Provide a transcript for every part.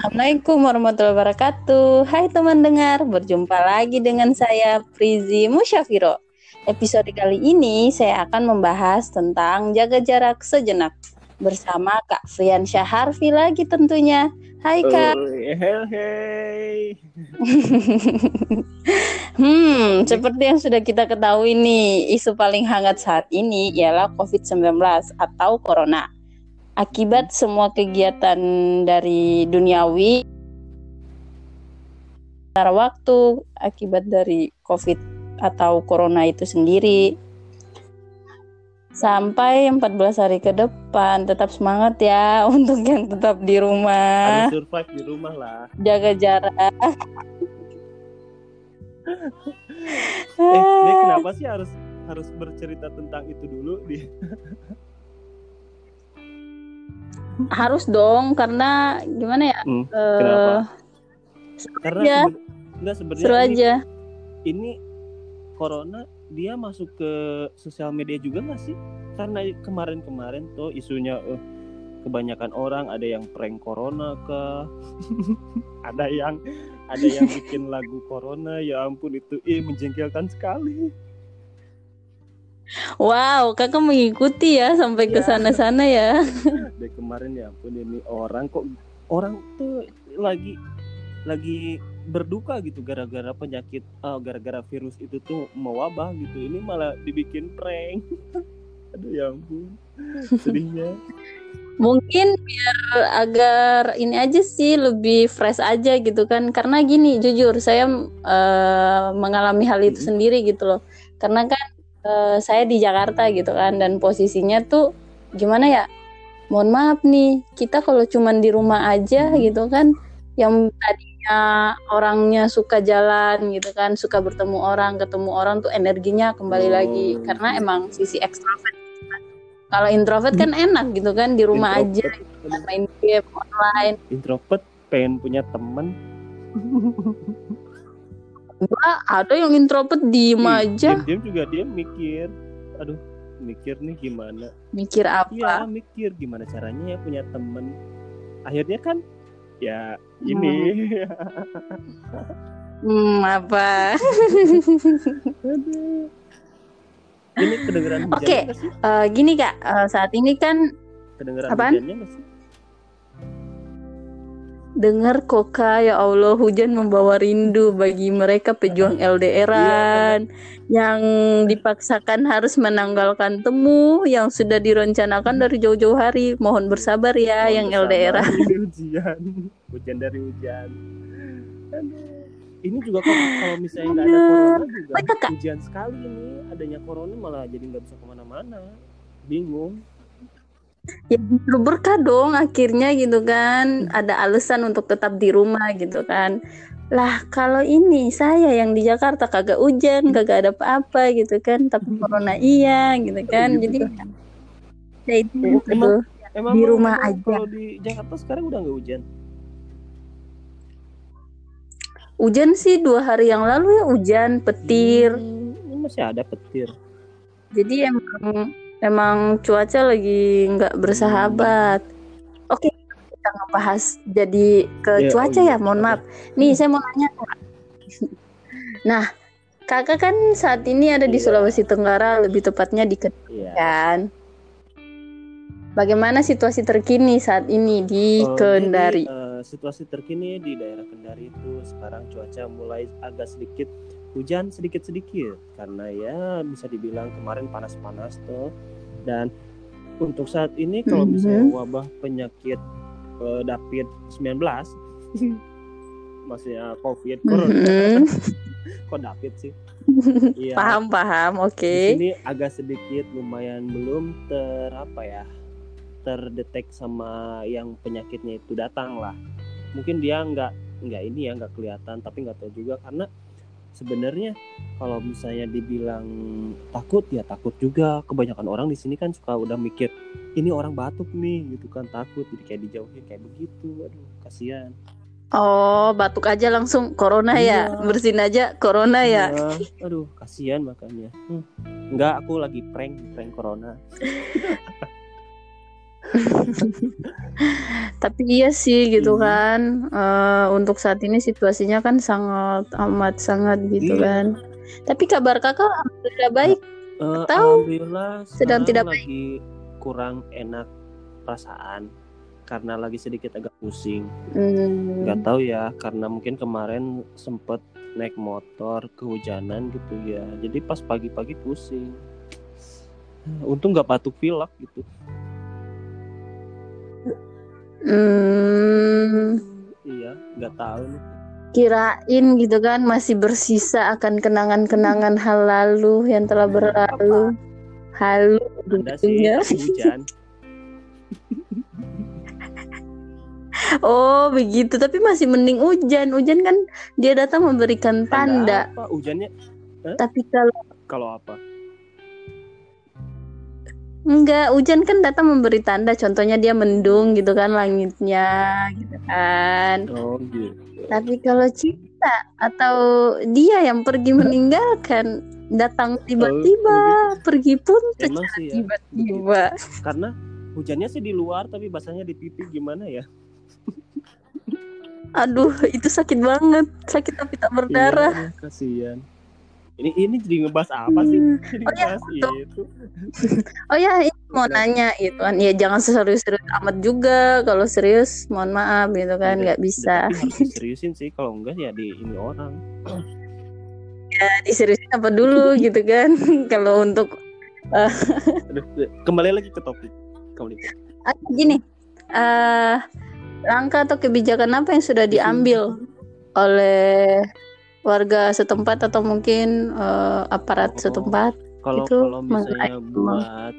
Assalamualaikum warahmatullahi wabarakatuh. Hai teman dengar, berjumpa lagi dengan saya Prizi Musyafiro. Episode kali ini saya akan membahas tentang jaga jarak sejenak bersama Kak Fian Syaharfi lagi tentunya. Hai Kak. Hei, hei. hmm, seperti yang sudah kita ketahui nih, isu paling hangat saat ini ialah COVID-19 atau Corona akibat semua kegiatan dari duniawi secara waktu akibat dari COVID atau Corona itu sendiri. Sampai 14 hari ke depan tetap semangat ya untuk yang tetap di rumah. Ada survive di rumah lah. jaga jarak. Eh, dia kenapa sih harus harus bercerita tentang itu dulu di harus dong karena gimana ya Hmm, eh, kenapa? Karena seben- enggak sebenarnya seru ini, aja ini corona dia masuk ke sosial media juga nggak sih? Karena kemarin-kemarin tuh isunya eh, kebanyakan orang ada yang prank corona ke ada yang ada yang bikin lagu corona ya ampun itu eh menjengkelkan sekali. Wow kakak mengikuti ya sampai ke Iya. sana-sana ya dari kemarin ya ampun ini orang kok orang tuh lagi lagi berduka gitu gara-gara penyakit ah, gara-gara virus itu tuh mewabah gitu ini malah dibikin prank aduh ya ampun sedihnya Mungkin biar agar ini aja sih lebih fresh aja gitu kan. Karena gini, jujur saya eh, mengalami hal itu Mm. sendiri gitu loh. Karena kan eh, saya di Jakarta gitu kan dan posisinya tuh gimana ya? Mohon maaf nih, kita kalau cuman di rumah aja Mm. gitu kan yang tadinya orangnya suka jalan gitu kan, suka bertemu orang, ketemu orang tuh energinya kembali Oh. lagi karena emang sisi ekstrovert. Kalau introvert kan enak gitu kan di rumah aja Introvert. Aduh, main game online. introvert pengen punya temen Enggak, ada yang introvert diem aja, diam juga dia mikir aduh mikir nih gimana mikir apa? iya mikir gimana caranya ya punya temen akhirnya kan ya ini Hmm, apa? Aduh. Ini kedengeran Oke. nggak sih? Eh, gini kak, eh, saat ini kan Kedengeran hujannya? Dengar kok kak, ya Allah hujan membawa rindu bagi mereka pejuang LDRan yang dipaksakan harus menanggalkan temu yang sudah direncanakan dari jauh-jauh hari. Mohon bersabar ya yang Sama LDRan. Hujan. Hujan dari hujan. Aduh. Ini juga kok kalau misalnya nggak ada corona juga Kak. hujan sekali ini. Adanya corona malah jadi nggak bisa ke mana-mana. Bingung. Ya justru berkah dong akhirnya gitu kan ada alasan untuk tetap di rumah gitu kan lah kalau ini saya yang di Jakarta kagak hujan kagak ada apa-apa gitu kan tapi corona iya gitu kan Gitu jadi kan. ya itu Emang- gitu. Emang Di emang- rumah emang aja. Kalau di Jakarta sekarang udah nggak hujan. hujan sih dua hari yang lalu ya hujan petir Hmm, masih ada petir. jadi emang emang cuaca lagi nggak bersahabat oke kita ngebahas jadi ke Ya, cuaca oh iya. ya mohon maaf nih saya mau nanya nah kakak kan saat ini ada di Iya. Sulawesi Tenggara lebih tepatnya di Kendari Iya. kan bagaimana situasi terkini saat ini di Oh, Kendari jadi, eh, situasi terkini di daerah Kendari itu sekarang cuaca mulai agak sedikit hujan sedikit-sedikit karena ya bisa dibilang kemarin panas-panas tuh dan untuk saat ini kalau Mhm. misalnya wabah penyakit eh, David 19 maksudnya COVID corona Mhm. kok David sih Iya. paham paham oke Di sini agak sedikit lumayan belum ter apa ya terdetek sama yang penyakitnya itu datang lah. Mungkin dia nggak nggak ini ya nggak kelihatan tapi nggak tahu juga karena sebenarnya kalau misalnya dibilang takut ya takut juga. Kebanyakan orang di sini kan suka udah mikir ini orang batuk nih gitu kan takut. Jadi kayak dijauhin kayak begitu. Aduh kasihan. Oh batuk aja langsung corona ya? Iya. bersin aja corona ya? Iya, aduh kasihan makanya Hmm. nggak aku lagi prank prank corona Tapi iya sih gitu Hmm. kan. Eh, untuk saat ini situasinya kan sangat amat sangat gitu Iya. kan. Tapi kabar kakak alhamdulillah baik. Eh, Atau alhamdulillah sedang tidak lagi kurang enak perasaan karena lagi sedikit agak pusing. Hmm, nggak tahu ya karena mungkin kemarin sempet naik motor kehujanan gitu ya jadi pas pagi-pagi pusing untung nggak batuk pilek gitu hmm, iya nggak tahu nih. Kirain gitu kan masih bersisa akan kenangan-kenangan hal lalu yang telah berlalu. Halu ada sih tapi hujan. Oh begitu, tapi masih mending hujan. Hujan kan dia datang memberikan tanda. apa? Hujannya? Tapi kalau kalau apa enggak, hujan kan datang memberi tanda. Contohnya dia mendung gitu kan langitnya, gitu kan. oh gitu Tapi kalau cinta atau dia yang pergi meninggalkan, datang tiba-tiba, pergi pun emang secara sih ya tiba-tiba. karena hujannya sih di luar tapi basahnya di pipi gimana ya Aduh, itu sakit banget. Sakit tapi tak berdarah. Iya, kasihan ini ini jadi ngebahas apa sih Hmm. jadi Oh ya, itu Oh ya, ini mau nanya itu kan. Ya jangan serius-serius amat juga. Kalau serius, mohon maaf gitu kan, Udah- nggak bisa. diseriusin sih kalau enggak ya di ini orang Diseriusin apa dulu gitu kan. Kalau untuk Aduh, kembali lagi ke topik kembali ke ah, gini, eh langkah atau kebijakan apa yang sudah diambil oleh warga setempat atau mungkin eh, aparat Oh. setempat? kalau Itu kalau misalnya buat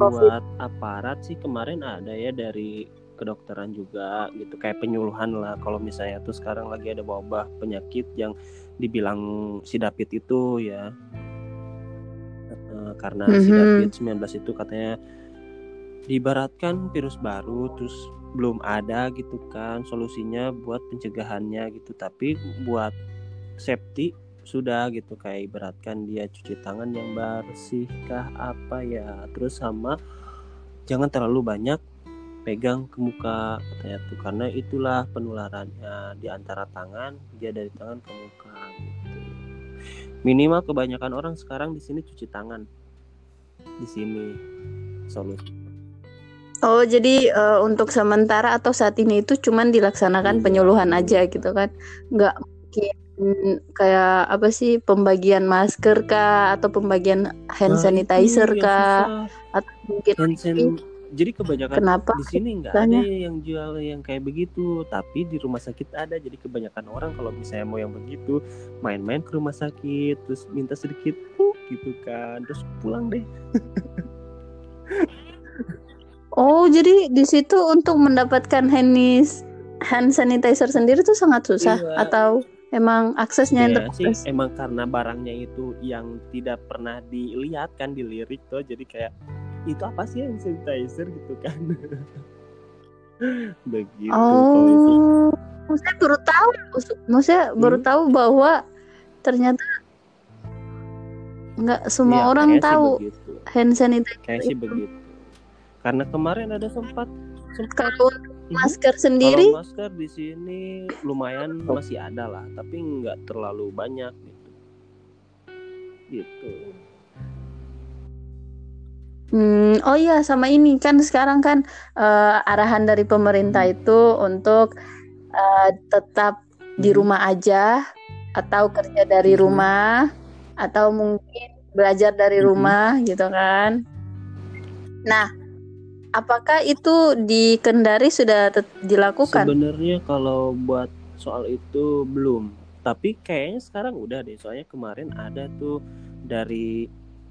buat aparat sih kemarin ada ya dari kedokteran juga gitu kayak penyuluhan lah kalau misalnya tuh sekarang lagi ada wabah penyakit yang dibilang sidapit itu ya karena Mhm. sidapit 19 itu katanya diibaratkan virus baru terus belum ada gitu kan solusinya buat pencegahannya gitu tapi buat safety sudah gitu kayak ibaratkan dia cuci tangan yang bersih kah apa ya. Terus sama jangan terlalu banyak pegang ke muka katanya tuh. Karena itulah penularannya di antara tangan dia dari tangan ke muka gitu. Minimal kebanyakan orang sekarang di sini cuci tangan. Di sini solusi. Oh, jadi eh, untuk sementara atau saat ini itu cuman dilaksanakan Iya. penyuluhan aja gitu kan? Nggak mungkin kayak apa sih pembagian masker kah atau pembagian hand Nah, sanitizer yang kah susah. atau mungkin Hand san- jadi kebanyakan kenapa? di sini nggak ada yang jual yang kayak begitu tapi di rumah sakit ada jadi kebanyakan orang kalau misalnya mau yang begitu main-main ke rumah sakit terus minta sedikit uh, gitu kan terus pulang deh Oh, jadi di situ untuk mendapatkan handis hand sanitizer sendiri tuh sangat susah Iya. atau emang aksesnya yang ya sih emang karena barangnya itu yang tidak pernah dilihat kan dilirik tuh jadi kayak itu apa sih hand sanitizer gitu kan begitu Oh, saya baru tahu. Maksudnya baru Hmm. tahu bahwa ternyata nggak semua Iya, orang tahu hand sanitizer kayak sih itu. begitu karena kemarin ada sempat sempat. Masker sendiri, Kalau masker di sini lumayan masih ada lah, tapi nggak terlalu banyak gitu. Gitu. hmm, oh iya sama ini kan sekarang kan eh, arahan dari pemerintah itu untuk eh, tetap di Mhm. rumah aja atau kerja dari Mhm. rumah atau mungkin belajar dari Mhm. rumah gitu kan. Nah, apakah itu di Kendari sudah dilakukan? Sebenarnya kalau buat soal itu belum, tapi kayaknya sekarang udah deh. Soalnya kemarin ada tuh dari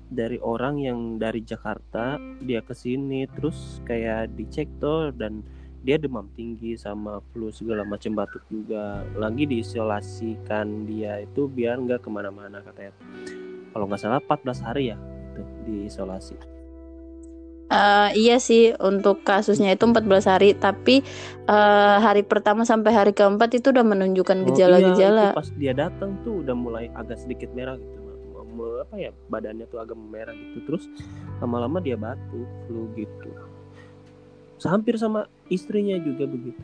dari orang yang dari Jakarta dia ke sini terus kayak dicek tuh dan dia demam tinggi sama flu segala macam batuk juga lagi diisolasikan dia itu biar nggak ke mana-mana katanya kalau nggak salah 14 hari ya itu diisolasi Eh, iya sih untuk kasusnya itu 14 hari tapi eh, hari pertama sampai hari keempat itu udah menunjukkan Oh, gejala-gejala. iya, itu pas dia datang tuh udah mulai agak sedikit merah gitu apa ya badannya tuh agak merah gitu terus lama-lama dia batuk flu gitu hampir sama istrinya juga begitu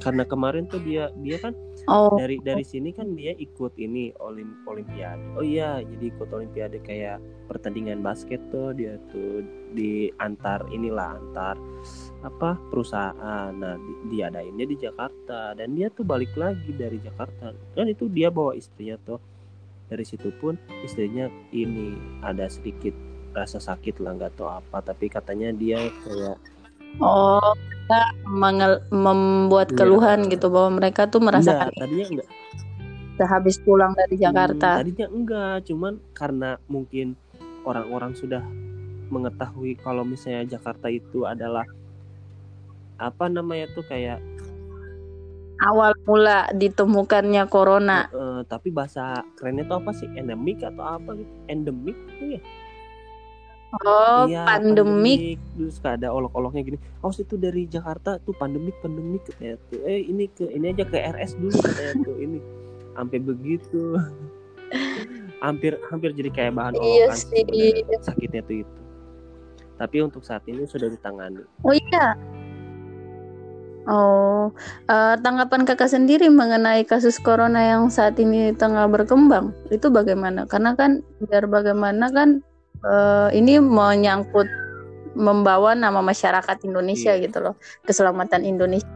karena kemarin tuh dia dia kan Oh, dari dari sini kan dia ikut ini olim olimpiade. Oh iya jadi ikut olimpiade kayak pertandingan basket tuh dia tuh di antar inilah antar apa perusahaan. Nah di, diadainnya di Jakarta. Dan dia tuh balik lagi dari Jakarta. Kan itu dia bawa istrinya tuh. Dari situ pun istrinya ini ada sedikit rasa sakit lah nggak tahu apa. Tapi katanya dia kayak oh, mereka mengel- membuat Iya. keluhan gitu bahwa mereka tuh merasakan enggak tadinya enggak sehabis pulang dari Jakarta. Hmm, tadinya enggak, cuman karena mungkin orang-orang sudah mengetahui kalau misalnya Jakarta itu adalah apa namanya tuh kayak Awal mula ditemukannya corona. eh, tapi bahasa kerennya tuh apa sih? Endemik atau apa gitu? Endemik tuh ya? Oh, Iya, pandemik. Terus kayak ada olok-oloknya gini. Oh, itu dari Jakarta tuh pandemik, pandemik katanya tuh. Eh, ini ke ini aja ke RS dulu katanya tuh. Ini sampai begitu. hampir hampir jadi kayak bahan Iya olokan sih. sakitnya tuh itu. Tapi untuk saat ini sudah ditangani. Oh iya. Oh, eh, tanggapan kakak sendiri mengenai kasus corona yang saat ini tengah berkembang itu bagaimana? Karena kan biar bagaimana kan eh, ini menyangkut membawa nama masyarakat Indonesia Iya. gitu loh, keselamatan Indonesia.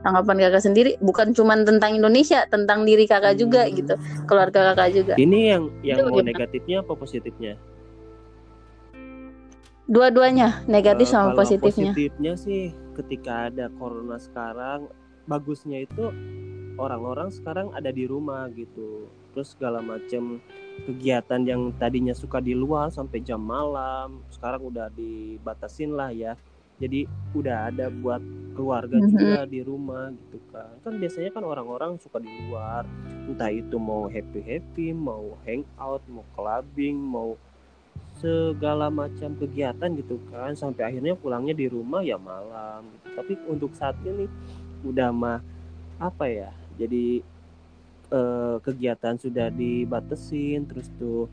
Tanggapan kakak sendiri bukan cuma tentang Indonesia, tentang diri kakak juga Hmm. gitu, keluarga kakak juga. Ini yang yang mau negatifnya apa positifnya? Dua-duanya negatif Eh, sama kalau positifnya. Positifnya sih ketika ada corona sekarang bagusnya itu orang-orang sekarang ada di rumah gitu. Terus segala macam kegiatan yang tadinya suka di luar sampai jam malam sekarang udah dibatasin lah ya. Jadi udah ada buat keluarga Mhm. juga di rumah gitu kan. Kan biasanya kan orang-orang suka di luar, entah itu mau happy-happy, mau hangout, mau clubbing, mau segala macam kegiatan gitu kan sampai akhirnya pulangnya di rumah ya malam gitu. tapi untuk saat ini udah mah apa ya jadi eh, kegiatan sudah dibatesin terus tuh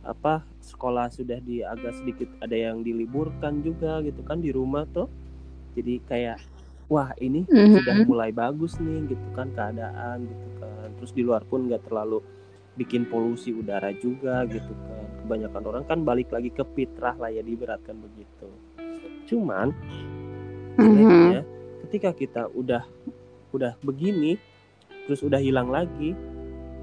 apa sekolah sudah di agak sedikit ada yang diliburkan juga gitu kan di rumah tuh jadi kayak wah ini Mhm. sudah mulai bagus nih gitu kan keadaan gitu kan terus di luar pun nggak terlalu bikin polusi udara juga gitu kan kebanyakan orang kan balik lagi ke fitrah lah ya diberatkan begitu cuman Mhm. jeleknya ketika kita udah udah begini terus udah hilang lagi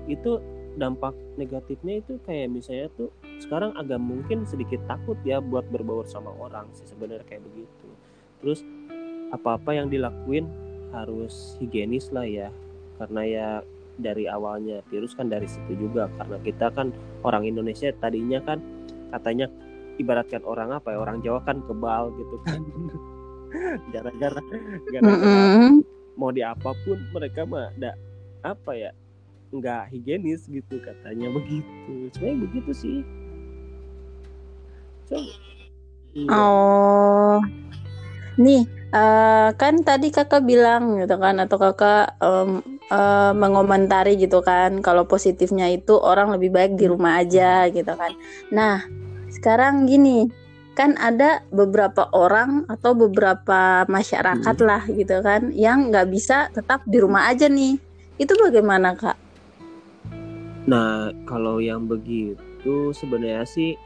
itu dampak negatifnya itu kayak misalnya tuh sekarang agak mungkin sedikit takut ya buat berbaur sama orang sih sebenarnya kayak begitu. Terus apa-apa yang dilakuin harus higienis lah ya karena ya dari awalnya virus kan dari situ juga karena kita kan orang Indonesia tadinya kan katanya ibaratkan orang apa ya orang Jawa kan kebal gitu kan. Gara-gara gara-gara mau di apa pun mereka mah apa ya nggak higienis gitu katanya begitu sebenarnya begitu sih so, iya. Oh, nih eh, kan tadi kakak bilang gitu kan, atau kakak em, eh, mengomentari gitu kan, kalau positifnya itu orang lebih baik di rumah aja gitu kan. Nah, sekarang gini, kan ada beberapa orang atau beberapa masyarakat lah gitu kan, yang nggak bisa tetap di rumah aja nih. Itu bagaimana kak? Nah, kalau yang begitu sebenarnya sih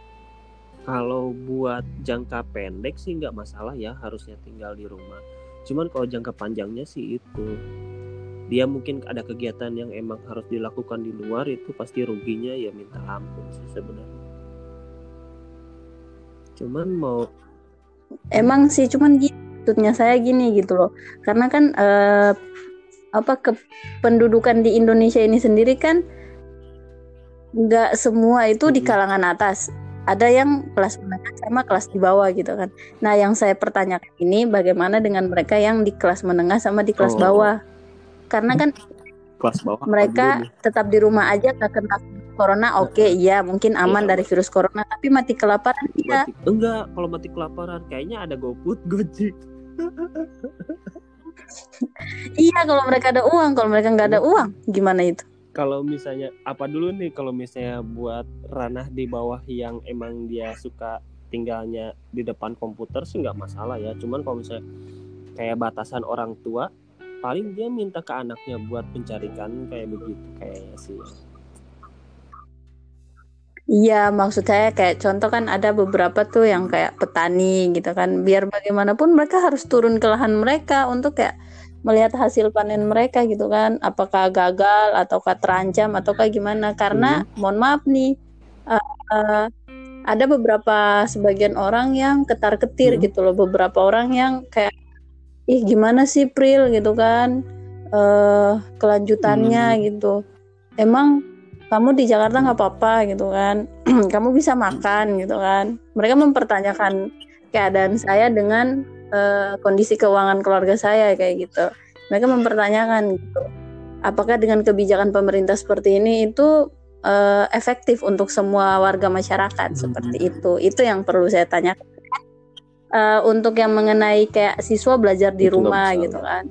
kalau buat jangka pendek sih nggak masalah ya harusnya tinggal di rumah. Cuman kalau jangka panjangnya sih itu dia mungkin ada kegiatan yang emang harus dilakukan di luar itu pasti ruginya ya minta ampun sih sebenarnya. Cuman mau Emang sih, cuman gini, maksudnya saya gini gitu loh. Karena kan eh, apa kependudukan di Indonesia ini sendiri kan nggak semua itu di kalangan atas. Ada yang kelas menengah sama kelas di bawah gitu kan. Nah, yang saya pertanyakan ini bagaimana dengan mereka yang di kelas menengah sama di kelas Oh. bawah? Karena kan kelas bawah mereka tetap di rumah aja nggak kena corona, oke, iya mungkin aman Iya. dari virus corona, tapi mati kelaparan iya. enggak kalau mati kelaparan kayaknya ada GoFood Gojek Iya, kalau mereka ada uang, kalau mereka nggak ada uang, gimana itu? kalau misalnya apa dulu nih kalau misalnya buat ranah di bawah yang emang dia suka tinggalnya di depan komputer sih nggak masalah ya cuman kalau misalnya kayak batasan orang tua paling dia minta ke anaknya buat pencarikan kayak begitu kayaknya sih Iya, maksud saya kayak contoh kan ada beberapa tuh yang kayak petani gitu kan. Biar bagaimanapun mereka harus turun ke lahan mereka untuk kayak melihat hasil panen mereka gitu kan. Apakah gagal ataukah terancam ataukah gimana? Karena Hmm. mohon maaf nih, uh, uh, ada beberapa sebagian orang yang ketar-ketir Hmm. gitu loh. Beberapa orang yang kayak ih gimana sih Pril gitu kan. eh kelanjutannya Hmm. gitu. Emang kamu di Jakarta nggak apa-apa gitu kan kamu bisa makan gitu kan mereka mempertanyakan keadaan saya dengan eh, kondisi keuangan keluarga saya kayak gitu. Mereka mempertanyakan gitu apakah dengan kebijakan pemerintah seperti ini itu eh, efektif untuk semua warga masyarakat Hmm. seperti itu? Itu yang perlu saya tanyakan. Eh, untuk yang mengenai kayak siswa belajar di Itu rumah gitu kan.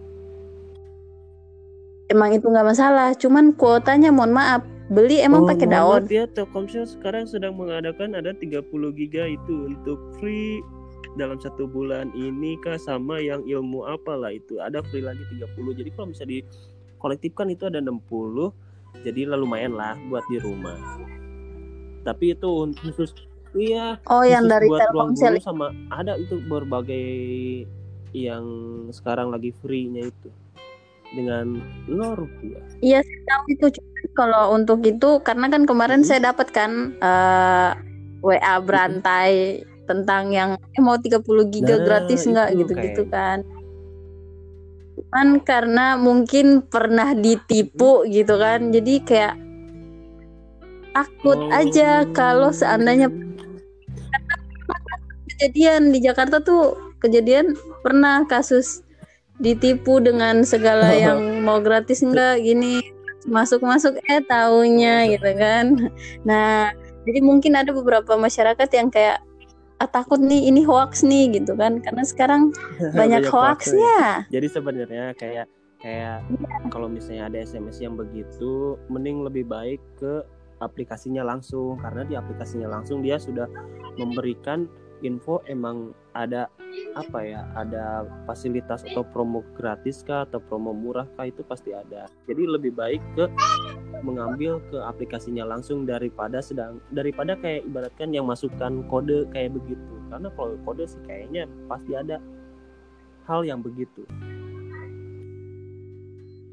Emang itu nggak masalah cuman kuotanya mohon maaf beli emang Oh, pakai daun. ya Telkomsel sekarang sedang mengadakan ada 30 giga itu untuk free dalam satu bulan ini kah sama yang ilmu apalah itu. Ada free lagi 30 jadi kalau bisa dikolektifkan itu ada 60 jadi lumayan lah buat di rumah. Tapi itu khusus iya Oh, yang dari buat ruang guru sama ada itu berbagai yang sekarang lagi free-nya itu. Dengan 0 rupiah Iya, saya tahu itu. Kalau untuk itu, karena kan kemarin Mhm. saya dapat kan eh, WA berantai tentang yang eh, mau 30 giga Nah, gratis nggak? itu gitu-gitu kan. Cuman karena mungkin pernah ditipu gitu kan, jadi kayak takut aja kalau seandainya kejadian di Jakarta tuh kejadian pernah kasus ditipu dengan segala yang mau gratis enggak gini masuk masuk eh taunya gitu kan. Nah jadi mungkin ada beberapa masyarakat yang kayak ah, takut nih ini hoax nih gitu kan. Karena sekarang banyak, ya. hoaxnya Jadi sebenarnya kayak kayak kalau misalnya ada SMS yang begitu, mending lebih baik ke aplikasinya langsung. Karena di aplikasinya langsung dia sudah memberikan info emang ada apa ya ada fasilitas atau promo gratis kah atau promo murah kah itu pasti ada. Jadi lebih baik ke mengambil ke aplikasinya langsung daripada sedang daripada kayak ibaratkan yang masukkan kode kayak begitu. Karena kalau kode sih kayaknya pasti ada hal yang begitu.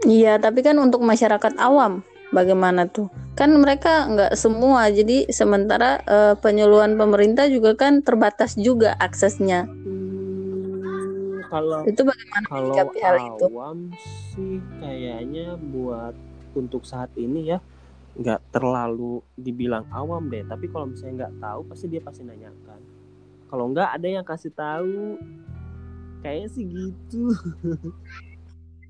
Iya tapi kan untuk masyarakat awam bagaimana tuh? Kan mereka nggak semua jadi sementara eh, penyuluhan pemerintah juga kan terbatas juga aksesnya. Hmm, kalau itu bagaimana kalau hal itu? awam sih kayaknya buat untuk saat ini ya nggak terlalu dibilang awam deh. Tapi kalau misalnya nggak tahu pasti dia pasti nanyakan. Kalau nggak ada yang kasih tahu. Kayaknya sih gitu.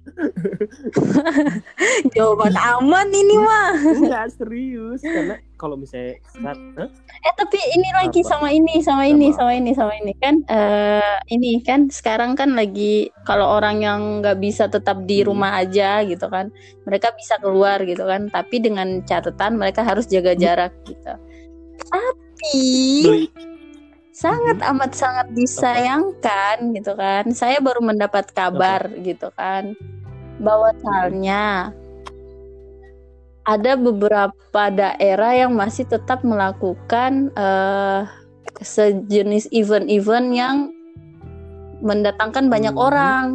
Jawaban aman ini mah nggak serius. Karena kalau misalnya saat Hah? Eh tapi ini lagi Apa? sama ini sama ini Apa? sama ini sama ini kan eh ini kan sekarang kan lagi kalau orang yang nggak bisa tetap di Hmm. rumah aja gitu kan mereka bisa keluar gitu kan tapi dengan catatan mereka harus jaga Hmm. jarak gitu tapi beli sangat amat sangat disayangkan gitu kan saya baru mendapat kabar gitu kan bahwasannya ada beberapa daerah yang masih tetap melakukan eh, sejenis event-event yang mendatangkan banyak Mhm. orang.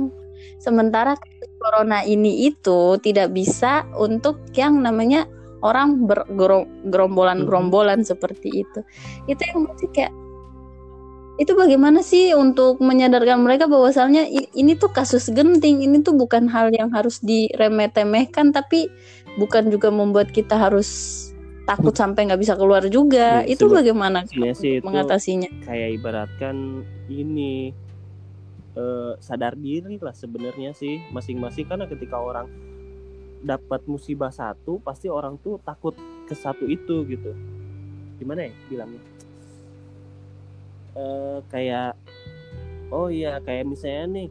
Sementara corona ini itu tidak bisa untuk yang namanya orang bergerombolan-gerombolan seperti itu. Itu yang masih kayak itu bagaimana sih untuk menyadarkan mereka bahwasalnya i- ini tuh kasus genting ini tuh bukan hal yang harus diremeh-temehkan tapi bukan juga membuat kita harus takut sampai nggak bisa keluar juga. Iya, itu bagaimana sebenarnya sih itu mengatasinya? kayak ibaratkan ini eh, sadar diri lah sebenarnya sih masing-masing. Karena ketika orang dapat musibah satu pasti orang tuh takut ke satu itu gitu. Gimana ya bilangnya? Eh, kayak oh iya kayak misalnya nih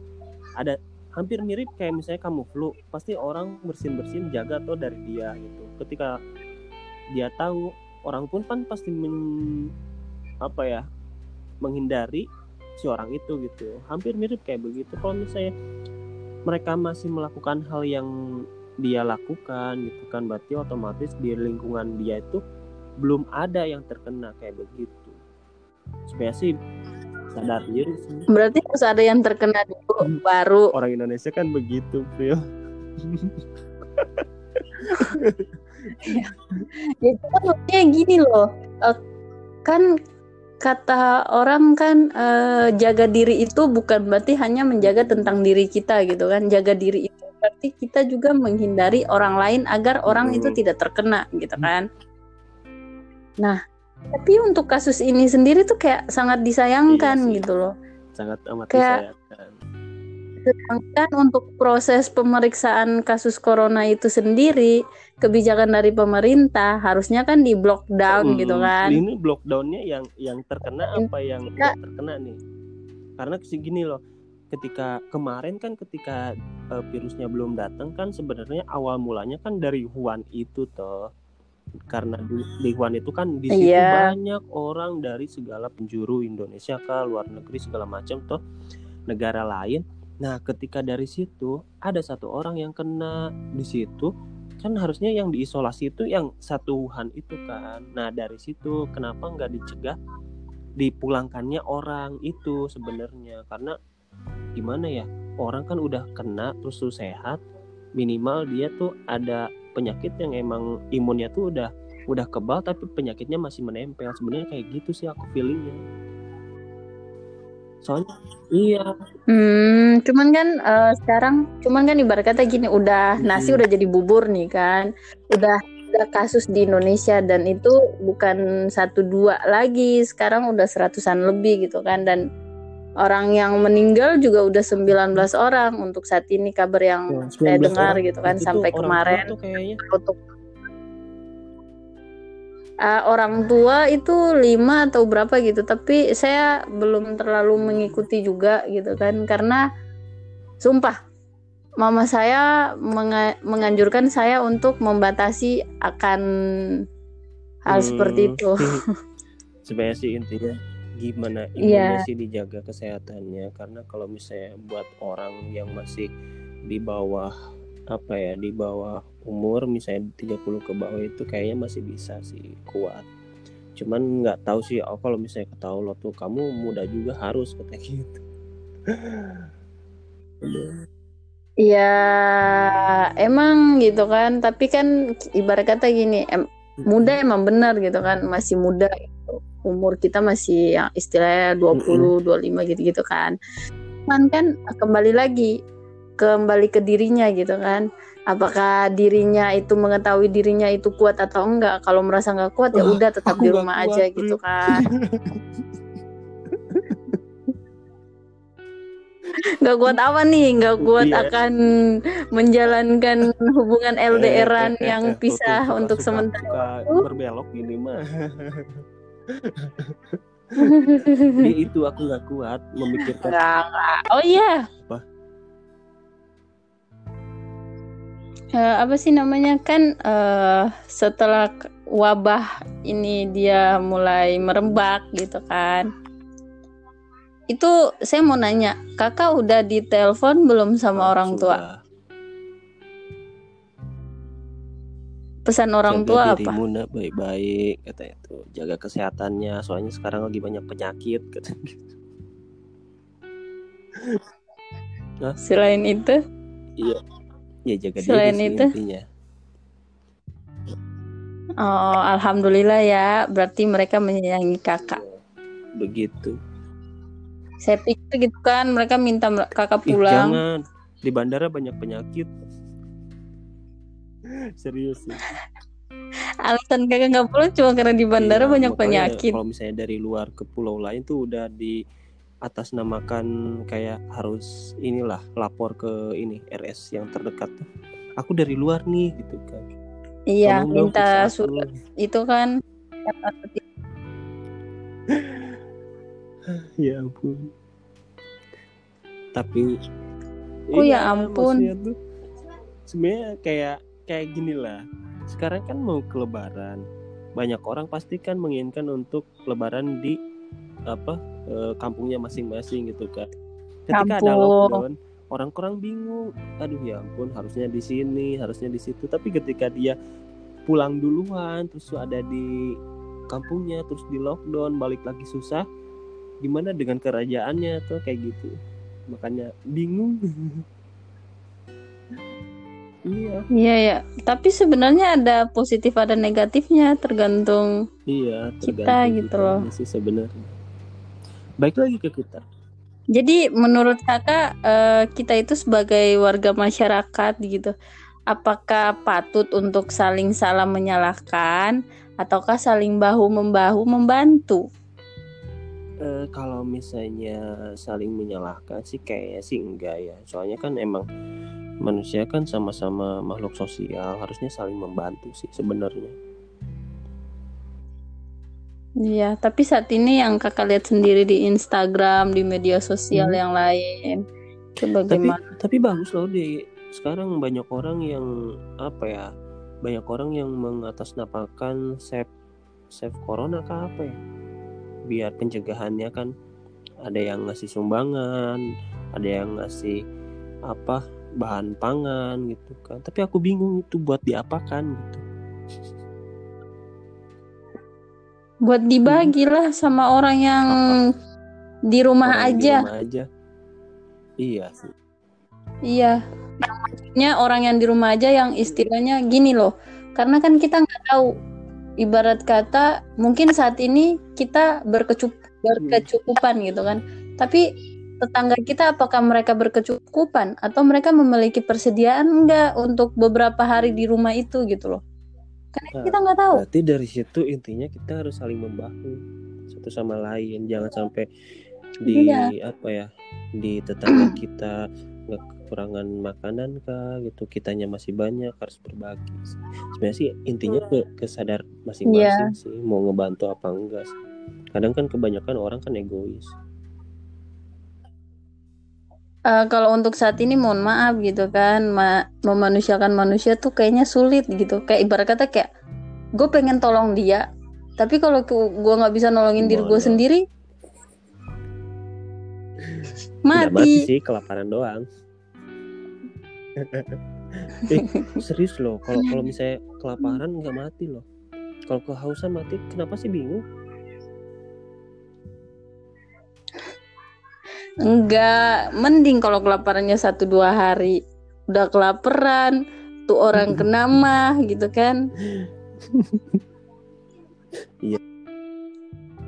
ada hampir mirip kayak misalnya kamu flu pasti orang bersin bersin jaga tuh dari dia gitu. Ketika dia tahu orang pun kan pasti men, apa ya menghindari si orang itu gitu. Hampir mirip kayak begitu. Kalau misalnya mereka masih melakukan hal yang dia lakukan gitu kan berarti otomatis di lingkungan dia itu belum ada yang terkena kayak begitu. Supaya sih sadar sih Berarti harus ada yang terkena dulu baru. orang Indonesia kan begitu Prio Ya itu kan maksudnya gini loh. eh, kan kata orang kan eh, jaga diri itu bukan berarti hanya menjaga tentang diri kita gitu kan. Jaga diri itu berarti kita juga menghindari orang lain agar orang itu Hmm. tidak terkena gitu kan. Nah, tapi untuk kasus ini sendiri tuh kayak sangat disayangkan Iya sih. gitu loh. sangat amat Kayak- disayangkan Sedangkan untuk proses pemeriksaan kasus corona itu sendiri, kebijakan dari pemerintah harusnya kan di lockdown Hmm, gitu kan. Ini lockdownnya yang yang terkena apa yang tidak terkena nih? Karena segini loh, ketika kemarin kan ketika eh, virusnya belum datang kan sebenarnya awal mulanya kan dari Wuhan itu toh. Karena di, Wuhan itu kan di situ Iya. banyak orang dari segala penjuru Indonesia ke luar negeri segala macam toh negara lain. Nah, ketika dari situ ada satu orang yang kena di situ kan harusnya yang diisolasi itu yang satu Wuhan itu kan. Nah dari situ kenapa nggak dicegah dipulangkannya orang itu sebenarnya karena gimana ya orang kan udah kena terus tuh sehat minimal dia tuh ada penyakit yang emang imunnya tuh udah udah kebal tapi penyakitnya masih menempel. Sebenarnya kayak gitu sih aku feelingnya. Soalnya iya. Hmm, cuman kan eh, sekarang, cuman kan ibarat kata gini, udah nasi Mm-mm. udah jadi bubur nih kan, udah udah kasus di Indonesia dan itu bukan satu dua lagi, sekarang udah seratusan lebih gitu kan. Dan orang yang meninggal juga udah 19 orang untuk saat ini kabar yang Ya, saya 19 dengar orang. gitu kan Itu sampai kemarin untuk Uh, orang tua itu lima atau berapa gitu tapi saya belum terlalu mengikuti juga gitu kan karena sumpah mama saya menga- menganjurkan saya untuk membatasi akan hal Hmm. seperti itu sebenarnya sih intinya gimana Iya. imunnya sih dijaga kesehatannya. Karena kalau misalnya buat orang yang masih di bawah apa ya di bawah umur misalnya 30 ke bawah itu kayaknya masih bisa sih kuat. Cuman nggak tahu sih oh kalau misalnya ketahuan lo tuh kamu muda juga harus kata gitu. Ya emang gitu kan. Tapi kan ibarat kata gini em- muda emang benar gitu kan. Masih muda. Umur kita masih yang istilahnya 20 25 gitu-gitu kan. Cuman kan kembali lagi kembali ke dirinya gitu kan. Apakah dirinya itu mengetahui dirinya itu kuat atau enggak? Kalau merasa nggak kuat ya udah tetap aku di rumah kuat, aja gitu kan. Nggak kuat apa nih? Nggak kuat Iya. akan menjalankan hubungan LDRan Eh, eh, eh, yang eh, tuh, pisah untuk suka- sementara. suka berbelok gini mah Jadi itu aku nggak kuat memikirkan. Oh iya. Apa? Eh, apa sih namanya kan eh, setelah wabah ini dia mulai merembak gitu kan. Itu saya mau nanya, kakak udah ditelepon belum sama orang tua? Pesan orang jaga tua apa? dirimu nak baik-baik kata itu jaga kesehatannya soalnya sekarang lagi banyak penyakit kata gitu. Selain itu, iya ya jaga Selain diri sih itu? intinya oh alhamdulillah ya, berarti mereka menyayangi kakak. begitu Saya pikir gitu kan, mereka minta kakak Ih, pulang. jangan di bandara banyak penyakit serius sih Alasan kakak nggak pulang cuma karena di bandara Iya, banyak penyakit. kalau misalnya dari luar ke pulau lain tuh udah di atas namakan kayak harus inilah lapor ke ini RS yang terdekat aku dari luar nih gitu kan Iya, Tolong minta aku. surat itu kan. ya ampun tapi Oh, ya iya, ampun. sebenarnya kayak kayak gini lah. Sekarang kan mau ke lebaran banyak orang pasti kan menginginkan untuk lebaran di apa eh, kampungnya masing-masing gitu kan ketika ada Kampung. lockdown orang-orang bingung. Aduh ya ampun harusnya di sini harusnya di situ. Tapi ketika dia pulang duluan terus ada di kampungnya terus di lockdown balik lagi susah gimana dengan kerajaannya tuh kayak gitu. Makanya bingung iya. Iya ya, tapi sebenarnya ada positif ada negatifnya tergantung iya Kita gitu loh. sih sebenarnya. Baik lagi ke kita. Jadi menurut kakak eh, kita itu sebagai warga masyarakat gitu, apakah patut untuk saling salah menyalahkan ataukah saling bahu membahu membantu? Eh, kalau misalnya saling menyalahkan sih kayaknya sih enggak ya. Soalnya kan emang manusia kan sama-sama makhluk sosial harusnya saling membantu sih sebenarnya Iya, tapi saat ini yang kakak lihat sendiri di Instagram, di media sosial Hmm. yang lain, itu tapi bagaimana? tapi bagus loh di sekarang banyak orang yang apa ya banyak orang yang mengatasnamakan save save corona kah apa ya biar pencegahannya kan ada yang ngasih sumbangan ada yang ngasih apa bahan pangan gitu kan. Tapi aku bingung itu buat diapakan gitu. Buat dibagi lah sama orang yang di rumah Orang di aja. rumah aja. Iya sih. Iya, maksudnya orang yang di rumah aja yang istilahnya gini loh, karena kan kita nggak tahu. Ibarat kata mungkin saat ini kita berkecup berkecukupan gitu kan, tapi tetangga kita apakah mereka berkecukupan atau mereka memiliki persediaan enggak untuk beberapa hari di rumah itu gitu loh? Karena Nah, kita nggak tahu. Berarti dari situ intinya kita harus saling membahu satu sama lain, jangan sampai di Iya. apa ya di tetangga kita nggak kekurangan makanan kah gitu, kitanya masih banyak harus berbagi. Sebenarnya sih intinya ke kesadar masing-masing sih mau ngebantu apa enggak sih. Kadang kan kebanyakan orang kan egois. Eh, kalau untuk saat ini mohon maaf gitu kan, ma- memanusiakan manusia tuh kayaknya sulit gitu. Kayak ibarat kata kayak gue pengen tolong dia, tapi kalau gue nggak bisa nolongin diri gue sendiri, mati mati. sih kelaparan doang. eh, serius loh, kalau kalau misalnya kelaparan nggak mati loh. Kalau kehausan mati, kenapa sih bingung? Enggak, mending kalau kelaparannya satu dua hari. Udah kelaparan, tuh orang kena mah gitu kan. Iya.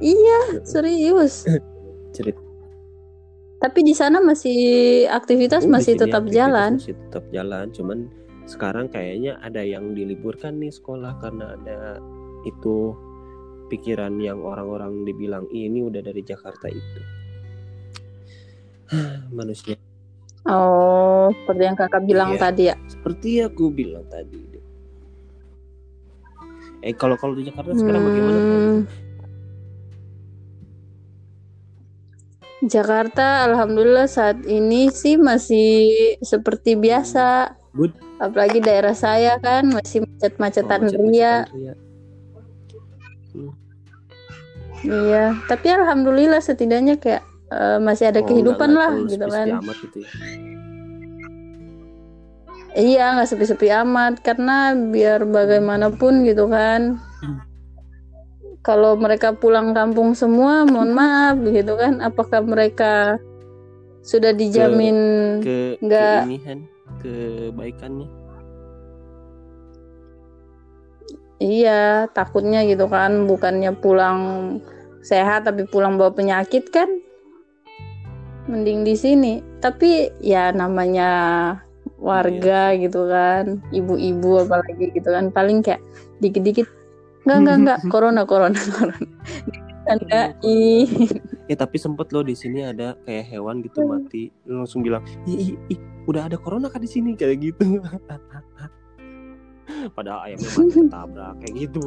Iya, serius. Cerit Tapi di sana masih aktivitas Oh, masih tetap aktivitas jalan. Masih tetap jalan, cuman sekarang kayaknya ada yang diliburkan nih sekolah karena ada itu pikiran yang orang-orang dibilang "Ih, ini udah dari Jakarta itu. Manusia Oh, seperti yang kakak bilang Iya. tadi ya. seperti aku bilang tadi. Eh kalau kalau di Jakarta sekarang bagaimana? Hmm. Jakarta, alhamdulillah saat ini sih masih seperti biasa. Good. Apalagi daerah saya kan masih Oh, macet-macetan macet-macetan ria. ria. Iya, tapi alhamdulillah setidaknya kayak eh, masih ada Oh, kehidupan nggak- nggak lah gitu kan. amat gitu ya. Iya, nggak sepi-sepi amat karena biar bagaimanapun gitu kan. Kalau mereka pulang kampung semua, mohon maaf gitu kan. Apakah mereka sudah dijamin Ke Nggak. keinihan, kebaikannya. Iya, takutnya gitu kan, bukannya pulang sehat tapi pulang bawa penyakit kan. Mending di sini. Tapi ya namanya warga gitu kan, ibu-ibu apalagi gitu kan, paling kayak dikit-dikit enggak enggak enggak corona corona corona. Ditandain. Ya tapi sempet loh di sini ada kayak hewan gitu mati, lu langsung bilang, ih, ih, ih, udah ada corona kah di sini kayak gitu. Padahal ayamnya mati ketabrak kayak gitu.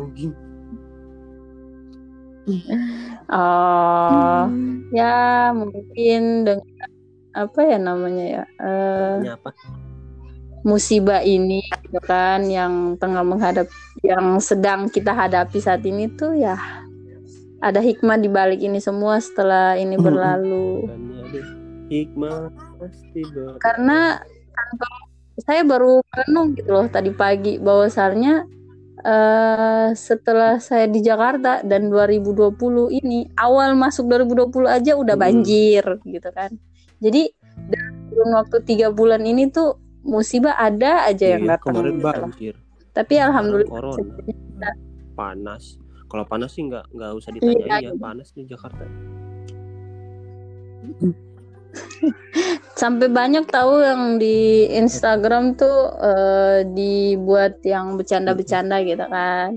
Oh, ya mungkin dengan apa ya namanya ya? Namanya apa? musibah ini gitu kan yang tengah menghadap yang sedang kita hadapi saat ini tuh ya ada hikmah di balik ini semua setelah ini berlalu. Makanya ada hikmah pasti Karena tanpa saya baru merenung gitu loh tadi pagi bahwasannya eh setelah saya di Jakarta dan 2020 ini awal masuk 2020 aja udah Hmm. banjir gitu kan. Jadi dalam waktu tiga bulan ini tuh musibah ada aja yang Iya, datang. kemarin gitu. banjir. Tapi alhamdulillah corona. panas. Kalau panas sih nggak nggak usah ditanya Iya, ya panas di Jakarta sampai banyak tahu yang di Instagram tuh eh, dibuat yang bercanda-bercanda gitu kan.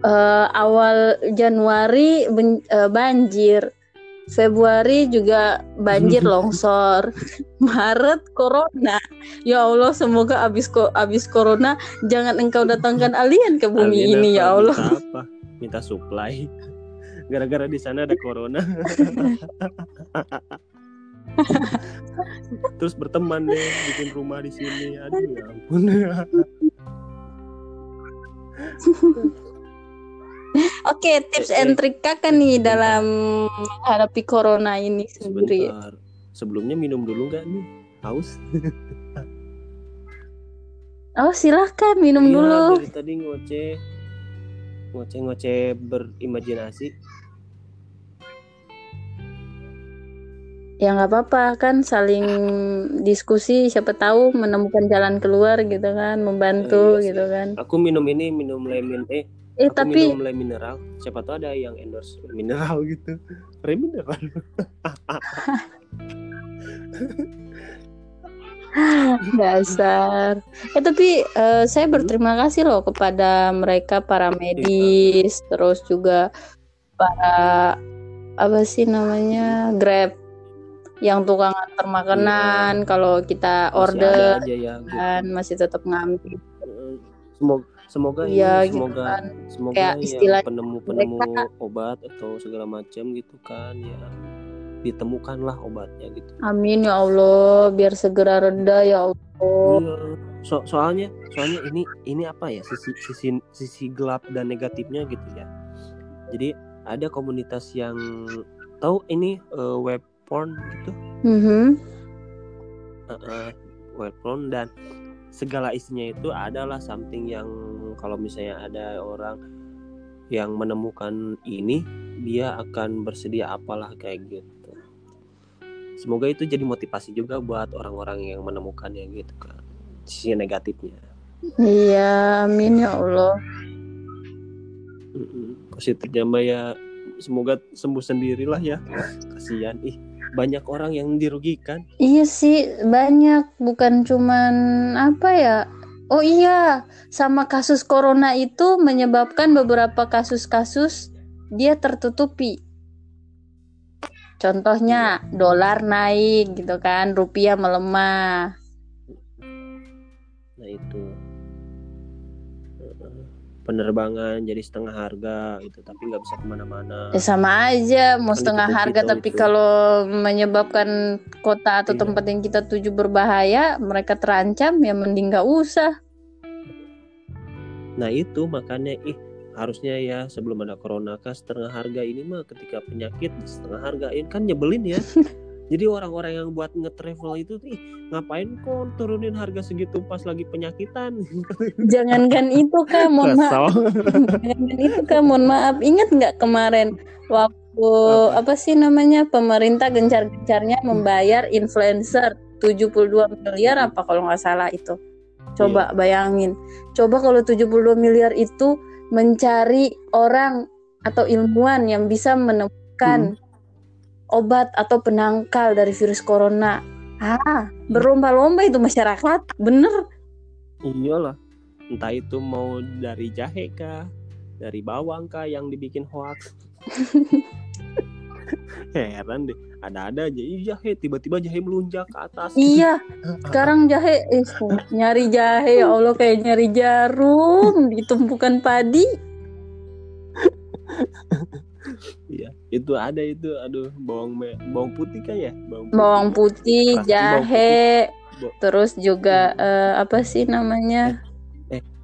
Eh, awal Januari ben- eh, banjir, Februari juga banjir longsor, Maret corona. Ya Allah, semoga abis ko abis corona jangan engkau datangkan alien ke bumi Alien ini apa, ya Allah. minta apa minta supply gara-gara di sana ada corona terus berteman deh bikin rumah di sini. Aduh ya ampun. Oke, tips Eh, and trick kakak eh, nih dalam menghadapi corona ini sendiri. sebentar. Sebelumnya minum dulu nggak nih? Haus Oh silahkan minum Iya, dulu. dari tadi ngoceh. Ngoceh ngoceh berimajinasi Ya nggak apa-apa kan saling diskusi siapa tahu menemukan jalan keluar gitu kan, membantu Eh, iya gitu kan. aku minum ini minum lemon eh Eh aku tapi minum le mineral siapa tahu ada yang endorse mineral gitu re mineral dasar. Eh tapi eh, saya Hmm? berterima kasih loh kepada mereka para medis, terus juga para apa sih namanya Grab yang tukang antar makanan kalau kita. Masih order ada aja ya gitu. kan masih tetap ngambil. semoga semoga Iya ini gitu semoga kan. semoga Kayak yang istilah penemu-penemu mereka- obat atau segala macam gitu kan ya ditemukanlah obatnya gitu Amin ya Allah, biar segera reda ya Allah. Iya. So- soalnya soalnya ini ini apa ya sisi sisi sisi gelap dan negatifnya gitu ya jadi ada komunitas yang tahu ini eh, web porn gitu. Mhm. uh, web porn dan segala isinya itu adalah something yang kalau misalnya ada orang yang menemukan ini dia akan bersedia apalah kayak gitu. Semoga itu jadi motivasi juga buat orang-orang yang menemukannya gitu kan sisi negatifnya. Iya, amin ya Allah. Positifnya mbak ya. Semoga sembuh sendirilah ya. Kasihan. Ih banyak orang yang dirugikan Iya sih, banyak bukan cuman apa ya? Oh iya, sama kasus corona itu menyebabkan beberapa kasus-kasus dia tertutupi. Contohnya dolar naik gitu kan, rupiah melemah. Nah itu. Penerbangan jadi setengah harga gitu, tapi nggak bisa ke mana-mana. Ya sama aja, mau Kan setengah harga tapi itu. kalau menyebabkan kota atau Iya. tempat yang kita tuju berbahaya, mereka terancam ya mending nggak usah. Nah itu makanya ih harusnya ya sebelum ada corona kan setengah harga ini mah ketika penyakit setengah hargain kan nyebelin ya. Jadi orang-orang yang buat nge-travel itu ih ngapain kok turunin harga segitu pas lagi penyakitan? Jangankan itu kak, mohon maaf. Kesel. Jangan itu kan mohon maaf ingat nggak kemarin waktu apa? sih namanya pemerintah gencar-gencarnya membayar influencer 72 miliar apa kalau nggak salah itu coba bayangin coba kalau 72 miliar itu mencari orang atau ilmuwan yang bisa menemukan obat atau penangkal dari virus corona ah berlomba-lomba itu masyarakat bener Iyalah. Entah itu mau dari jahe kah, dari bawang kah yang dibikin hoax. Heran deh, ada-ada aja Ih, jahe tiba-tiba jahe melunjak ke atas. Iya, sekarang jahe eh, nyari jahe ya Allah kayak nyari jarum di tumpukan padi. Iya, itu ada itu. Aduh, bawang me bawang putih kan ya? Bawang putih. Bawang putih, Pasti bawang jahe, Bo- terus juga eh, apa sih namanya?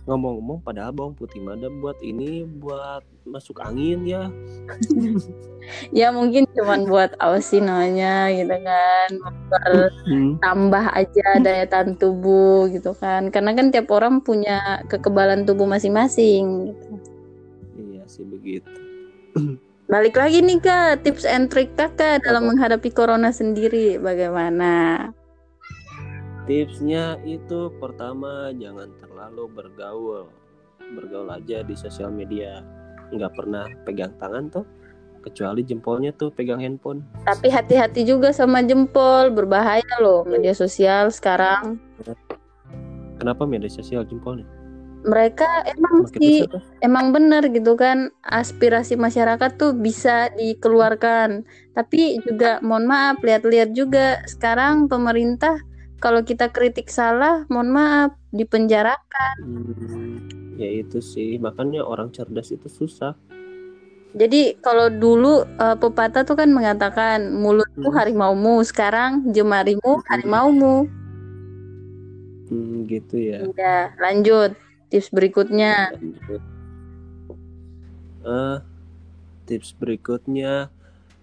ngomong-ngomong padahal bawang putih mah ada buat ini buat masuk angin ya ya mungkin cuman buat apa sih namanya gitu kan Hmm. tambah aja daya tahan tubuh gitu kan karena kan tiap orang punya kekebalan tubuh masing-masing gitu. iya sih begitu balik lagi nih kak tips and trick kakak dalam Apa? menghadapi corona sendiri bagaimana? Tipsnya itu pertama jangan terlalu bergaul. Bergaul aja di sosial media. Nggak pernah pegang tangan tuh kecuali jempolnya tuh pegang handphone. Tapi hati-hati juga sama jempol berbahaya loh media sosial sekarang. Kenapa media sosial jempolnya mereka emang Makin sih besar emang benar gitu kan aspirasi masyarakat tuh bisa dikeluarkan. Tapi juga mohon maaf lihat-lihat juga sekarang pemerintah kalau kita kritik salah mohon maaf dipenjara Hmm, ya itu sih makanya orang cerdas itu susah. Jadi kalau dulu eh, pepatah tuh kan mengatakan mulutmu Hmm. harimaumu sekarang jemarimu harimaumu. Hmm, gitu ya. Ya lanjut tips berikutnya. Eh, tips berikutnya.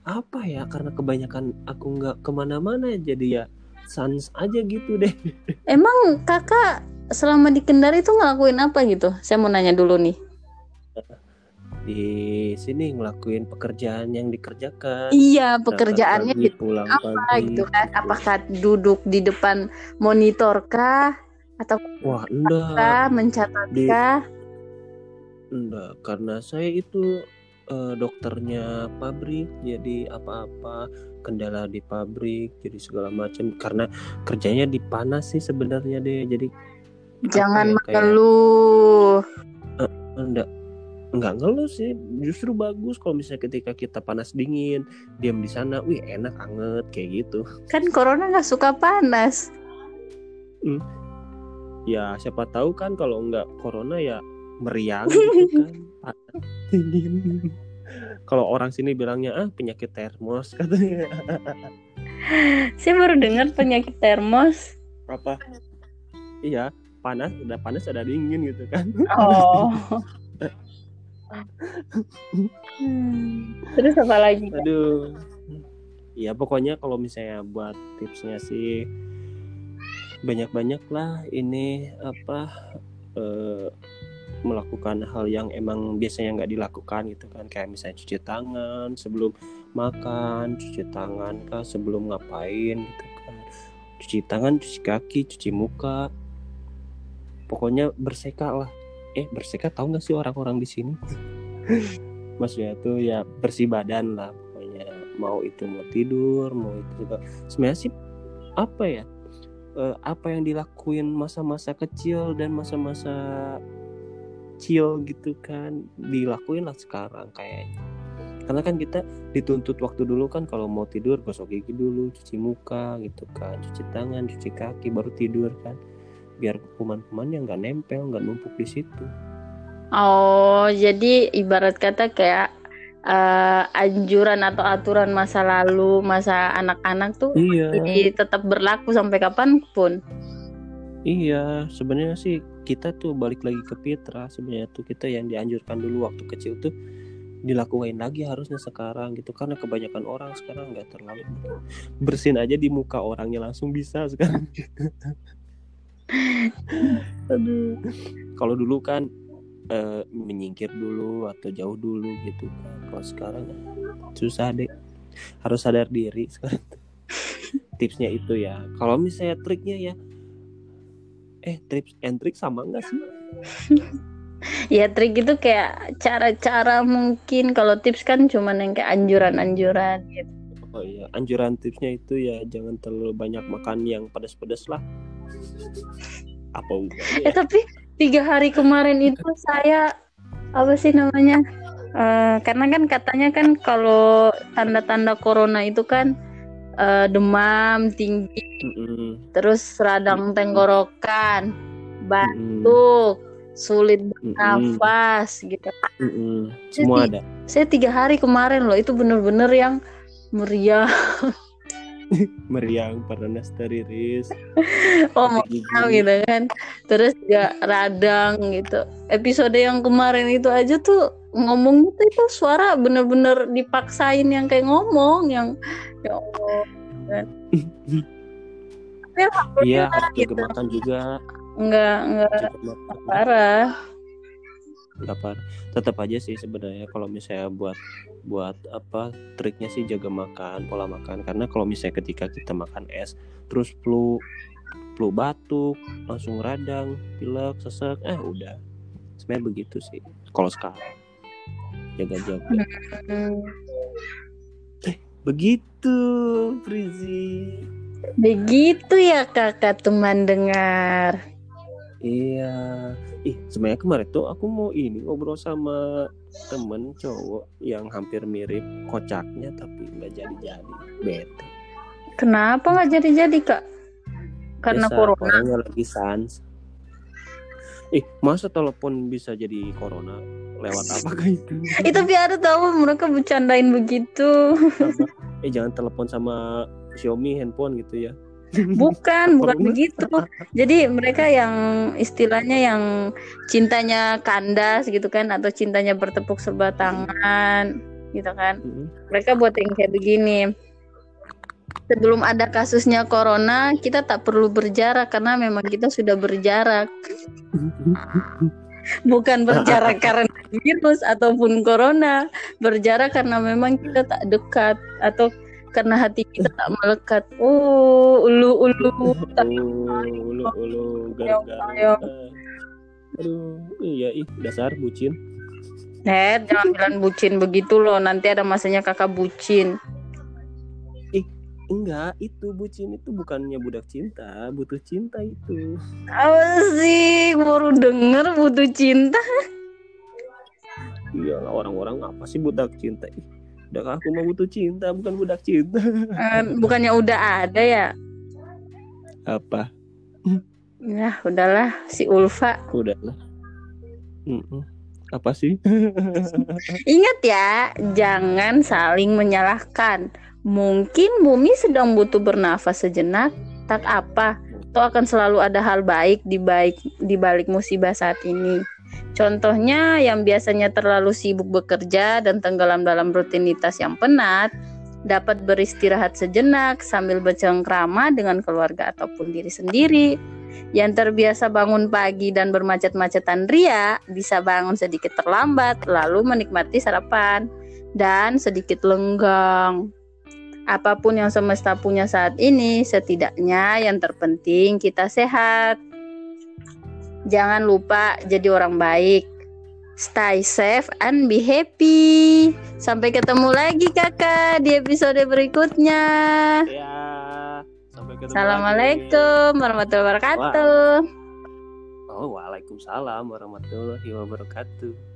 Apa ya? Karena kebanyakan aku nggak ke mana-mana jadi ya sans aja gitu deh. Emang kakak selama di Kendari tuh ngelakuin apa gitu? Saya mau nanya dulu nih. Di sini ngelakuin pekerjaan yang dikerjakan. Iya pekerjaannya pagi, gitu pulang apa pagi. gitu kan? Apakah duduk di depan monitor kah atau wah enggak. Kah mencatat Di- kah enggak karena saya itu eh, dokternya pabrik jadi apa-apa kendala di pabrik jadi segala macam. Karena kerjanya di panas sih sebenarnya deh jadi jangan ya, kayak- mengeluh enggak. Enggak ngeluh sih justru bagus kalau misalnya ketika kita panas dingin diam di sana wih enak anget kayak gitu. Kan corona nggak suka panas ya siapa tahu kan kalau enggak corona ya meriang gitu kan. Panas dingin kalau orang sini bilangnya ah penyakit termos katanya. Saya baru dengar penyakit termos. Apa? Iya panas udah panas ada dingin gitu kan. Oh. Hmm. terus apa lagi? Aduh. Ya pokoknya kalau misalnya buat tipsnya sih banyak-banyak lah ini apa eh, melakukan hal yang emang biasanya nggak dilakukan gitu kan. Kayak misalnya cuci tangan sebelum makan cuci tangan kah sebelum ngapain gitu kan. Cuci tangan cuci kaki cuci muka. Pokoknya berseka lah. Eh berseka tahu nggak sih orang-orang di sini? Maksudnya tuh ya bersih badan lah pokoknya. Mau itu mau tidur mau itu juga. Sebenarnya sih apa ya eh, apa yang dilakuin masa-masa kecil dan masa-masa chill gitu kan. Dilakuin lah sekarang kayaknya. Karena kan kita dituntut waktu dulu kan kalau mau tidur gosok gigi dulu cuci muka gitu kan. Cuci tangan cuci kaki baru tidur kan. Biar kuman-kuman yang nggak nempel nggak numpuk di situ. Oh jadi ibarat kata kayak eh, anjuran atau aturan masa lalu masa anak-anak tuh iya jadi tetap berlaku sampai kapan pun Iya, sebenarnya sih kita tuh balik lagi ke Pitra sebenarnya tuh kita yang dianjurkan dulu waktu kecil tuh dilakuin lagi harusnya sekarang gitu karena kebanyakan orang sekarang nggak terlalu bersin aja di muka orangnya langsung bisa sekarang. Aduh. Kalau dulu kan eh, menyingkir dulu atau jauh dulu gitu kan. Kalau sekarang susah deh. Harus sadar diri sekarang. Tipsnya itu ya. Kalau misalnya triknya ya eh tips and trick sama enggak sih? ya trik itu kayak cara-cara mungkin kalau tips kan cuman yang kayak anjuran-anjuran gitu Oh iya, anjuran tipsnya itu ya jangan terlalu banyak makan yang pedas-pedas lah. Apa enggak eh ya? tapi tiga hari kemarin itu saya apa sih namanya Eh, karena kan katanya kan kalau tanda-tanda corona itu kan eh, demam tinggi Mm-mm, terus radang tenggorokan batuk sulit mm-mm, nafas gitu. Mm-mm. Semua ada. saya tiga hari kemarin loh itu bener-bener yang meriah meriang pernah teriris. Oh mau gitu kan. Terus juga radang gitu. Episode yang kemarin itu aja tuh ngomong itu itu suara bener-bener dipaksain yang kayak ngomong yang ya Allah kan. iya gitu. juga. Enggak enggak parah parah tetap aja sih sebenarnya kalau misalnya buat buat apa triknya sih jaga makan pola makan. Karena kalau misalnya ketika kita makan es terus flu flu batuk langsung radang pilek sesek eh udah. Sebenarnya begitu sih kalau sekarang. Jaga-jaga hmm. eh begitu Frizi. Begitu ya kakak teman dengar iya. Ih sebenarnya kemarin tuh aku mau ini ngobrol sama temen cowok yang hampir mirip kocaknya tapi nggak jadi-jadi. Bete. Kenapa nggak jadi-jadi kak? Karena Biasa, corona. orangnya lagi sans. Ih masa telepon bisa jadi corona? Lewat apa kayak itu? Itu biar tahu mereka bercandain begitu. Eh jangan telepon sama Xiaomi handphone gitu ya Bukan, bukan begitu. Jadi mereka yang istilahnya yang cintanya kandas gitu kan atau cintanya bertepuk sebelah tangan gitu kan. Mereka buat yang kayak begini. Sebelum ada kasusnya corona, kita tak perlu berjarak karena memang kita sudah berjarak. Bukan berjarak karena virus ataupun corona, berjarak karena memang kita tak dekat atau karena hati kita tak melekat. Oh, ulu ulu. ulu ulu gara-gara. Aduh, iya ih dasar bucin. Net, jangan bilang bucin begitu loh. Nanti ada masanya kakak bucin. Ih, enggak, itu bucin itu bukannya budak cinta, butuh cinta itu. Apa sih? Baru denger butuh cinta. Iya, orang-orang apa sih budak cinta? Ih, udah aku mau butuh cinta bukan budak cinta. Uh, bukannya udah ada ya? Apa? Ya udahlah si Ulfa. Udahlah. Mm -mm. apa sih? Ingat ya jangan saling menyalahkan. Mungkin bumi sedang butuh bernafas sejenak tak apa. Toh akan selalu ada hal baik di baik di balik musibah saat ini Contohnya yang biasanya terlalu sibuk bekerja dan tenggelam dalam rutinitas yang penat, dapat beristirahat sejenak sambil bercengkrama dengan keluarga ataupun diri sendiri. Yang terbiasa bangun pagi dan bermacet-macetan ria, bisa bangun sedikit terlambat lalu menikmati sarapan dan sedikit lenggang. Apa pun yang semesta punya saat ini, setidaknya yang terpenting kita sehat. Jangan lupa jadi orang baik. Stay safe and be happy. Sampai ketemu lagi kakak di episode berikutnya. Ya, sampai ketemu Assalamualaikum lagi. warahmatullahi wabarakatuh. Oh, waalaikumsalam warahmatullahi wabarakatuh.